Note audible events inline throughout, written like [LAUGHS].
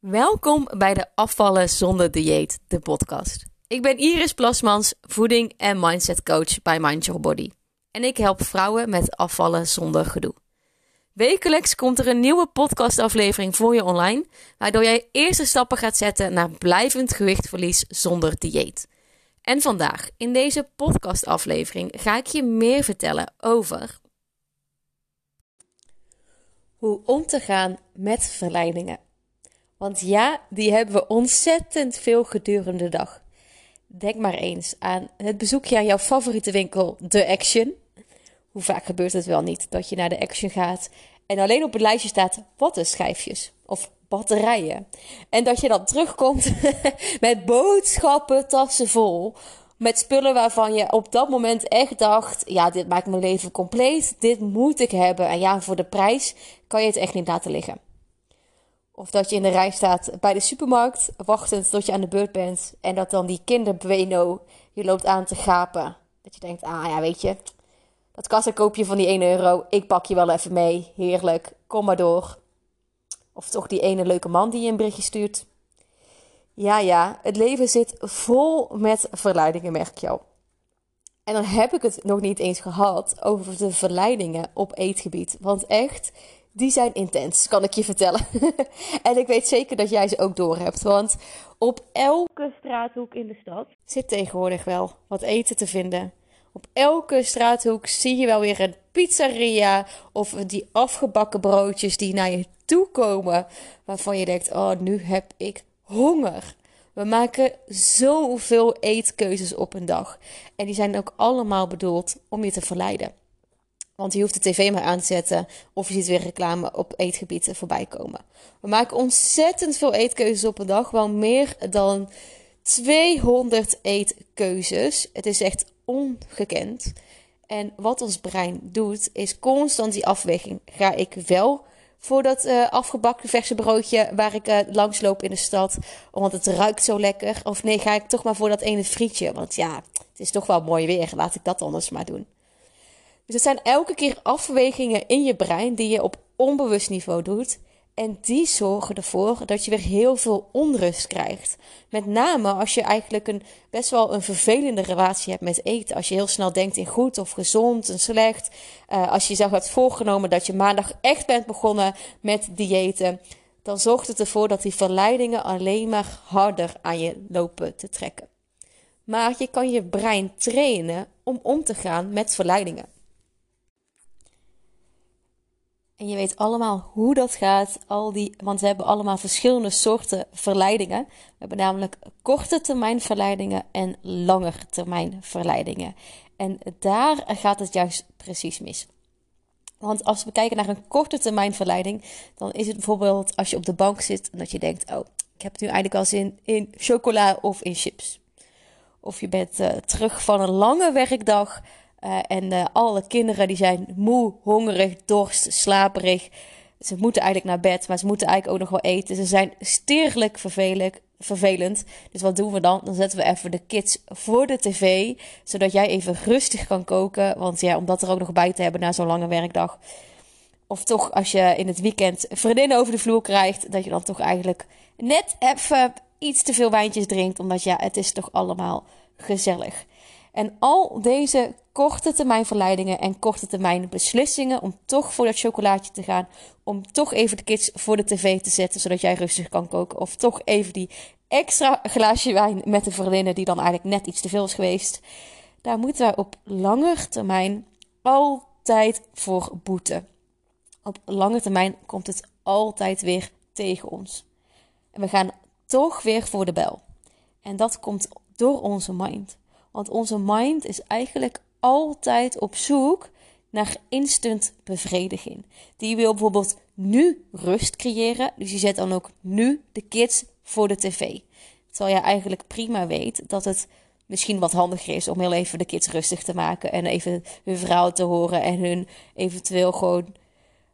Welkom bij de Afvallen zonder dieet, de podcast. Ik ben Iris Plasmans, voeding- en mindset coach bij Mind Your Body. En ik help vrouwen met afvallen zonder gedoe. Wekelijks komt er een nieuwe podcastaflevering voor je online, waardoor jij eerste stappen gaat zetten naar blijvend gewichtverlies zonder dieet. En vandaag, in deze podcastaflevering, ga ik je meer vertellen over hoe om te gaan met verleidingen. Want ja, die hebben we ontzettend veel gedurende de dag. Denk maar eens aan het bezoekje aan jouw favoriete winkel, The Action. Hoe vaak gebeurt het wel niet dat je naar de Action gaat en alleen op het lijstje staat wattenschijfjes of batterijen. En dat je dan terugkomt [LAUGHS] met boodschappen, tassen vol. Met spullen waarvan je op dat moment echt dacht: ja, dit maakt mijn leven compleet. Dit moet ik hebben. En ja, voor de prijs kan je het echt niet laten liggen. Of dat je in de rij staat bij de supermarkt, wachtend tot je aan de beurt bent. En dat dan die kinderbueno je loopt aan te gapen. Dat je denkt, ah ja, weet je, dat kassakoopje van die 1 euro, ik pak je wel even mee. Heerlijk, kom maar door. Of toch die ene leuke man die je een berichtje stuurt. Ja, ja, het leven zit vol met verleidingen, merk je al. En dan heb ik het nog niet eens gehad over de verleidingen op eetgebied. Want echt, die zijn intens, kan ik je vertellen. [LAUGHS] en ik weet zeker dat jij ze ook doorhebt. Want op elke straathoek in de stad zit tegenwoordig wel wat eten te vinden. Op elke straathoek zie je wel weer een pizzeria of die afgebakken broodjes die naar je toe komen. Waarvan je denkt: oh, nu heb ik honger. We maken zoveel eetkeuzes op een dag. En die zijn ook allemaal bedoeld om je te verleiden. Want je hoeft de tv maar aan te zetten of je ziet weer reclame op eetgebieden voorbij komen. We maken ontzettend veel eetkeuzes op een dag, wel meer dan 200 eetkeuzes. Het is echt ongekend. En wat ons brein doet, is constant die afweging. Ga ik wel voor dat uh, afgebakken verse broodje waar ik uh, langs loop in de stad, want het ruikt zo lekker? Of nee, ga ik toch maar voor dat ene frietje? Want ja, het is toch wel mooi weer, laat ik dat anders maar doen. Dus het zijn elke keer afwegingen in je brein die je op onbewust niveau doet. En die zorgen ervoor dat je weer heel veel onrust krijgt. Met name als je eigenlijk een best wel een vervelende relatie hebt met eten. Als je heel snel denkt in goed of gezond en slecht. Uh, als je jezelf hebt voorgenomen dat je maandag echt bent begonnen met diëten. Dan zorgt het ervoor dat die verleidingen alleen maar harder aan je lopen te trekken. Maar je kan je brein trainen om om te gaan met verleidingen. En je weet allemaal hoe dat gaat. Al die, want we hebben allemaal verschillende soorten verleidingen. We hebben namelijk korte termijn verleidingen en lange termijn verleidingen. En daar gaat het juist precies mis. Want als we kijken naar een korte termijn verleiding, dan is het bijvoorbeeld als je op de bank zit en dat je denkt: Oh, ik heb nu eigenlijk al zin in chocola of in chips. Of je bent uh, terug van een lange werkdag uh, en uh, alle kinderen die zijn moe, hongerig, dorst, slaperig. Ze moeten eigenlijk naar bed, maar ze moeten eigenlijk ook nog wel eten. Ze zijn stierlijk vervelend. Dus wat doen we dan? Dan zetten we even de kids voor de tv, zodat jij even rustig kan koken. Want ja, om dat er ook nog bij te hebben na zo'n lange werkdag. Of toch als je in het weekend vriendinnen over de vloer krijgt, dat je dan toch eigenlijk net even iets te veel wijntjes drinkt. Omdat ja, het is toch allemaal gezellig. En al deze korte termijn verleidingen en korte termijn beslissingen om toch voor dat chocolaatje te gaan, om toch even de kids voor de tv te zetten zodat jij rustig kan koken, of toch even die extra glaasje wijn met de vriendinnen die dan eigenlijk net iets te veel is geweest. Daar moeten we op lange termijn altijd voor boeten. Op lange termijn komt het altijd weer tegen ons. En we gaan toch weer voor de bel. En dat komt door onze mind. Want onze mind is eigenlijk altijd op zoek naar instant bevrediging. Die wil bijvoorbeeld nu rust creëren. Dus je zet dan ook nu de kids voor de tv. Terwijl je eigenlijk prima weet dat het misschien wat handiger is om heel even de kids rustig te maken. En even hun verhaal te horen en hun eventueel gewoon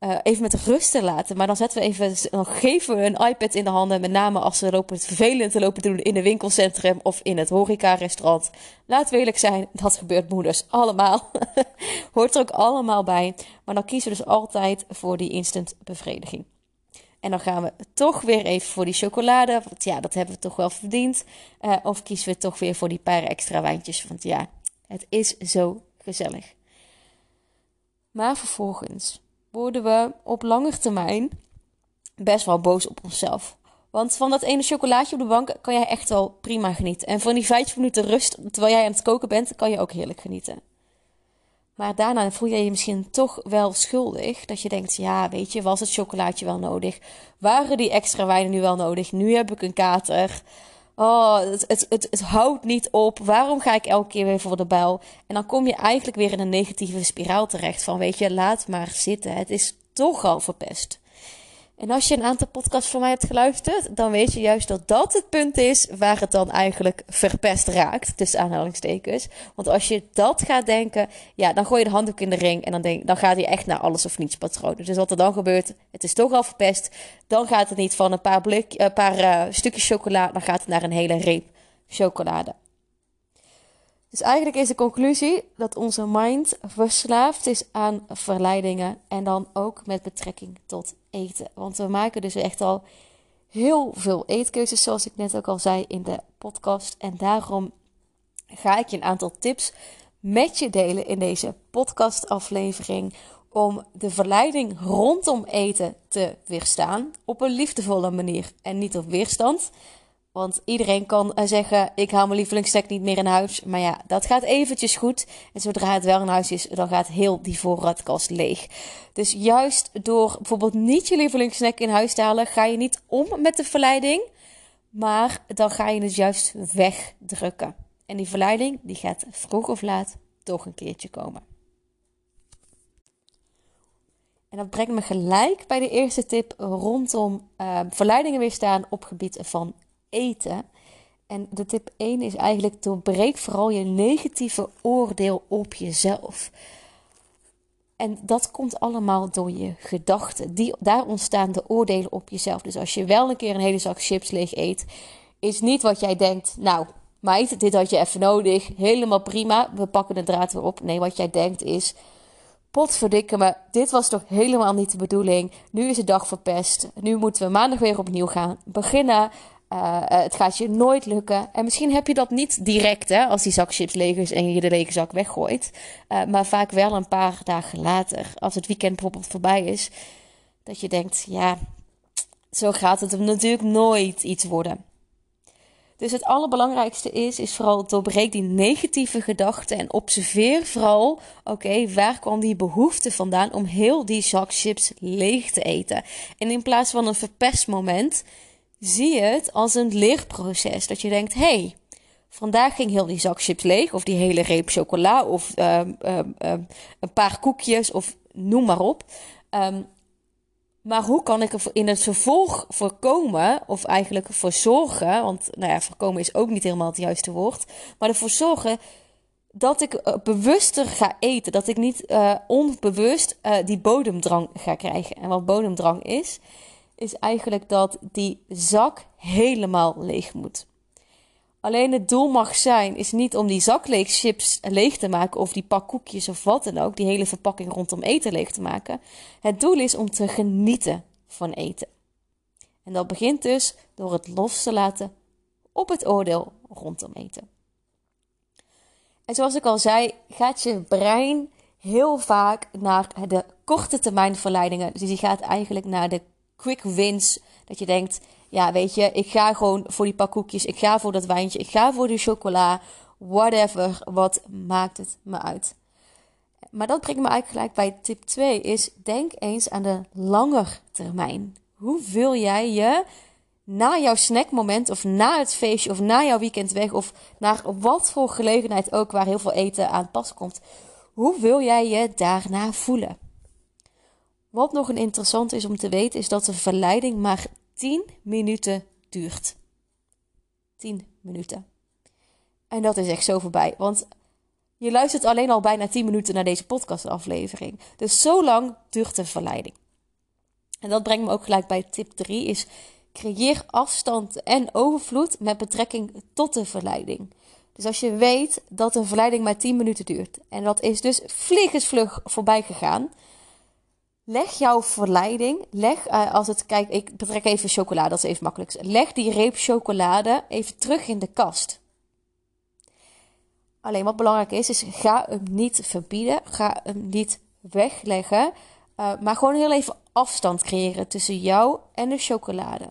uh, even met rust te laten. Maar dan zetten we even, dan geven we een iPad in de handen. Met name als ze lopen het vervelend te lopen doen in een winkelcentrum of in het horeca-restaurant. Laat we eerlijk zijn, dat gebeurt moeders allemaal. [LAUGHS] Hoort er ook allemaal bij. Maar dan kiezen we dus altijd voor die instant bevrediging. En dan gaan we toch weer even voor die chocolade. Want ja, dat hebben we toch wel verdiend. Uh, of kiezen we toch weer voor die paar extra wijntjes. Want ja, het is zo gezellig. Maar vervolgens worden we op lange termijn best wel boos op onszelf. Want van dat ene chocolaatje op de bank kan jij echt wel prima genieten. En van die vijf minuten rust terwijl jij aan het koken bent, kan je ook heerlijk genieten. Maar daarna voel je je misschien toch wel schuldig. Dat je denkt, ja, weet je, was het chocolaatje wel nodig? Waren die extra wijnen nu wel nodig? Nu heb ik een kater. Oh, het, het, het, houdt niet op. Waarom ga ik elke keer weer voor de bel? En dan kom je eigenlijk weer in een negatieve spiraal terecht. Van, weet je, laat maar zitten. Het is toch al verpest. En als je een aantal podcasts van mij hebt geluisterd, dan weet je juist dat dat het punt is waar het dan eigenlijk verpest raakt. Tussen aanhalingstekens. Want als je dat gaat denken, ja, dan gooi je de handdoek in de ring en dan, denk, dan gaat hij echt naar alles of niets patroon. Dus wat er dan gebeurt, het is toch al verpest. Dan gaat het niet van een paar, blik, een paar uh, stukjes chocola, dan gaat het naar een hele reep chocolade. Dus eigenlijk is de conclusie dat onze mind verslaafd is aan verleidingen en dan ook met betrekking tot Want we maken dus echt al heel veel eetkeuzes, zoals ik net ook al zei in de podcast. En daarom ga ik je een aantal tips met je delen in deze podcastaflevering om de verleiding rondom eten te weerstaan op een liefdevolle manier en niet op weerstand. Want iedereen kan eh, zeggen: Ik haal mijn lievelingssnack niet meer in huis. Maar ja, dat gaat eventjes goed. En zodra het wel in huis is, dan gaat heel die voorraadkast leeg. Dus juist door bijvoorbeeld niet je lievelingssnack in huis te halen, ga je niet om met de verleiding. Maar dan ga je het juist wegdrukken. En die verleiding, die gaat vroeg of laat toch een keertje komen. En dat brengt me gelijk bij de eerste tip rondom uh, verleidingen weerstaan op gebied van eten. En de tip 1 is eigenlijk: doorbreek vooral je negatieve oordeel op jezelf. En dat komt allemaal door je gedachten. Die, daar ontstaan de oordelen op jezelf. Dus als je wel een keer een hele zak chips leeg eet, is niet wat jij denkt. Nou, meid, dit had je even nodig. Helemaal prima. We pakken de draad weer op. Nee, wat jij denkt is. Potverdikke me, dit was toch helemaal niet de bedoeling. Nu is de dag verpest. Nu moeten we maandag weer opnieuw gaan beginnen. Uh, het gaat je nooit lukken. En misschien heb je dat niet direct, hè, als die zak chips leeg is en je de lege zak weggooit. Uh, maar vaak wel een paar dagen later, als het weekend bijvoorbeeld voorbij is. Dat je denkt, ja, zo gaat het natuurlijk nooit iets worden. Dus het allerbelangrijkste is, is vooral doorbreek die negatieve gedachten en observeer vooral, oké, waar kwam die behoefte vandaan om heel die zak chips leeg te eten? En in plaats van een verpest moment, zie het als een leerproces. Dat je denkt, hey, vandaag ging heel die zak chips leeg. Of die hele reep chocola. Of um, um, um, een paar koekjes. Of noem maar op. maar hoe kan ik er in het vervolg voorkomen, of eigenlijk voor zorgen, want nou ja, voorkomen is ook niet helemaal het juiste woord, maar ervoor zorgen dat ik uh, bewuster ga eten. Dat ik niet uh, onbewust uh, die bodemdrang ga krijgen. En wat bodemdrang is, is eigenlijk dat die zak helemaal leeg moet. Alleen het doel mag zijn, is niet om die zak leeg chips leeg te maken of die pak koekjes of wat dan ook, die hele verpakking rondom eten leeg te maken. Het doel is om te genieten van eten. En dat begint dus door het los te laten op het oordeel rondom eten. En zoals ik al zei, gaat je brein heel vaak naar de korte termijn verleidingen. Dus die gaat eigenlijk naar de quick wins. Dat je denkt, ja, weet je, ik ga gewoon voor die pak koekjes, ik ga voor dat wijntje, ik ga voor de chocola, whatever. Wat maakt het me uit? Maar dat brengt me eigenlijk gelijk bij tip 2, is denk eens aan de langer termijn. Hoe wil jij je na jouw snackmoment of na het feestje of na jouw weekend weg of naar wat voor gelegenheid ook waar heel veel eten aan pas komt. Hoe wil jij je daarna voelen? Wat nog een interessant is om te weten, is dat de verleiding maar 10 minuten duurt. 10 minuten. En dat is echt zo voorbij. Want je luistert alleen al bijna 10 minuten naar deze podcastaflevering. Dus zo lang duurt de verleiding. En dat brengt me ook gelijk bij tip 3 is creëer afstand en overvloed met betrekking tot de verleiding. Dus als je weet dat een verleiding maar 10 minuten duurt en dat is dus vliegensvlug voorbij gegaan, leg jouw verleiding, leg uh, als het, kijk, ik betrek even chocolade, dat is even makkelijk. Leg die reep chocolade even terug in de kast. Alleen wat belangrijk is, is ga hem niet verbieden, ga hem niet wegleggen, uh, maar gewoon heel even afstand creëren tussen jou en de chocolade.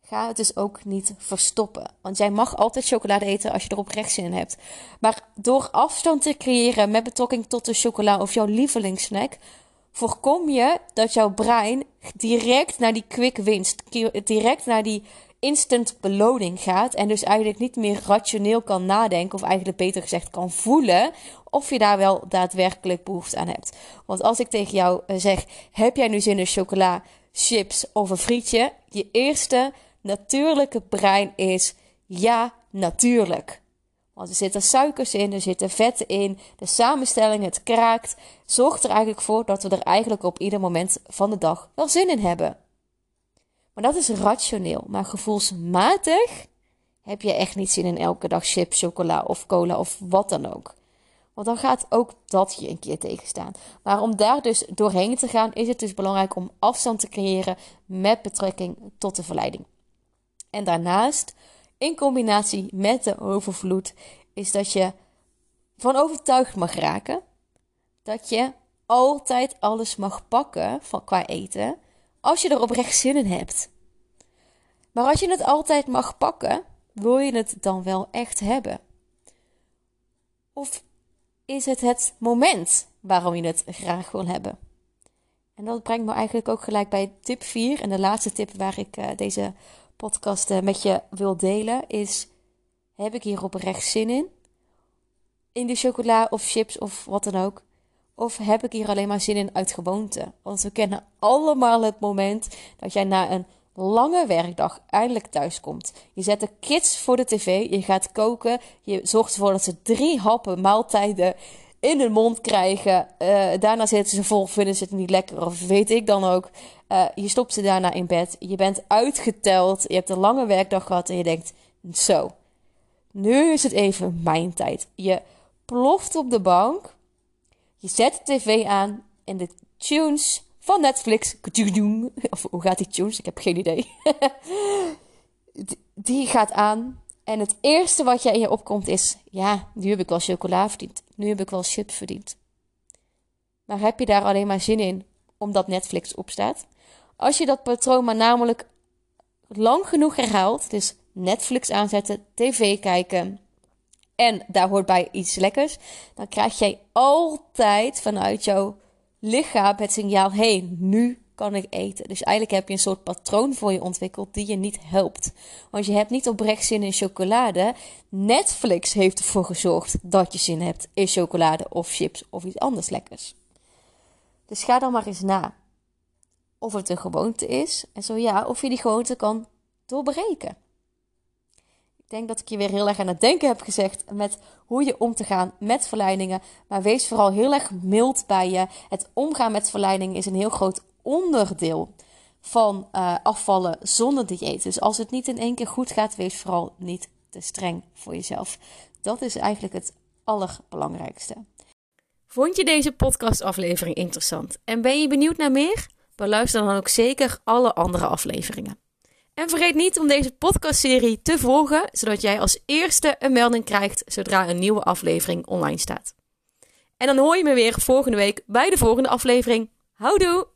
Ga het dus ook niet verstoppen. Want jij mag altijd chocolade eten als je er oprecht zin in hebt. Maar door afstand te creëren met betrekking tot de chocola of jouw lievelingssnack, voorkom je dat jouw brein direct naar die quick winst, direct naar die instant beloning gaat. En dus eigenlijk niet meer rationeel kan nadenken, of eigenlijk beter gezegd kan voelen, of je daar wel daadwerkelijk behoefte aan hebt. Want als ik tegen jou eh, zeg: heb jij nu zin in chocola, chips of een frietje? Je eerste natuurlijke brein is ja, natuurlijk. Want er zitten suikers in, er zitten vetten in, de samenstelling, het kraakt, zorgt er eigenlijk voor dat we er eigenlijk op ieder moment van de dag wel zin in hebben. Maar dat is rationeel, maar gevoelsmatig heb je echt niet zin in elke dag chips, chocola of cola of wat dan ook. Want dan gaat ook dat je een keer tegenstaan. Maar om daar dus doorheen te gaan, is het dus belangrijk om afstand te creëren met betrekking tot de verleiding. En daarnaast, in combinatie met de overvloed, is dat je van overtuigd mag raken dat je altijd alles mag pakken van, qua eten als je er oprecht zin in hebt. Maar als je het altijd mag pakken, wil je het dan wel echt hebben? Of is het het moment waarom je het graag wil hebben? En dat brengt me eigenlijk ook gelijk bij tip 4 en de laatste tip waar ik uh, deze podcast uh, met je wil delen is: heb ik hier oprecht zin in? In de chocola of chips of wat dan ook? Of heb ik hier alleen maar zin in uit gewoonte? Want we kennen allemaal het moment dat jij na een lange werkdag eindelijk thuis komt. Je zet de kids voor de tv, je gaat koken, je zorgt ervoor dat ze drie happen maaltijden in hun mond krijgen. Uh, daarna zitten ze vol, vinden ze het niet lekker of weet ik dan ook. Uh, je stopt ze daarna in bed, je bent uitgeteld, je hebt een lange werkdag gehad en je denkt, zo, nu is het even mijn tijd. Je ploft op de bank, je zet de tv aan en de tunes van Netflix. Of hoe gaat die tunes? Ik heb geen idee. [LAUGHS] die gaat aan. En het eerste wat je in je opkomt is: ja, nu heb ik wel chocola verdiend. Nu heb ik wel chips verdiend. Maar heb je daar alleen maar zin in omdat Netflix opstaat? Als je dat patroon maar namelijk lang genoeg herhaalt, dus Netflix aanzetten, tv kijken en daar hoort bij iets lekkers, dan krijg jij altijd vanuit jouw lichaam het signaal: hey, nu kan ik eten. Dus eigenlijk heb je een soort patroon voor je ontwikkeld die je niet helpt. Want je hebt niet oprecht zin in chocolade. Netflix heeft ervoor gezorgd dat je zin hebt in chocolade of chips of iets anders lekkers. Dus ga dan maar eens na of het een gewoonte is. En zo ja, of je die gewoonte kan doorbreken. Ik denk dat ik je weer heel erg aan het denken heb gezegd met hoe je om te gaan met verleidingen. Maar wees vooral heel erg mild bij je. Het omgaan met verleidingen is een heel groot onderdeel van uh, afvallen zonder dieet. Dus als het niet in één keer goed gaat, wees vooral niet te streng voor jezelf. Dat is eigenlijk het allerbelangrijkste. Vond je deze podcastaflevering interessant en ben je benieuwd naar meer? Beluister dan ook zeker alle andere afleveringen. En vergeet niet om deze podcastserie te volgen, zodat jij als eerste een melding krijgt zodra een nieuwe aflevering online staat. En dan hoor je me weer volgende week bij de volgende aflevering. Houdoe!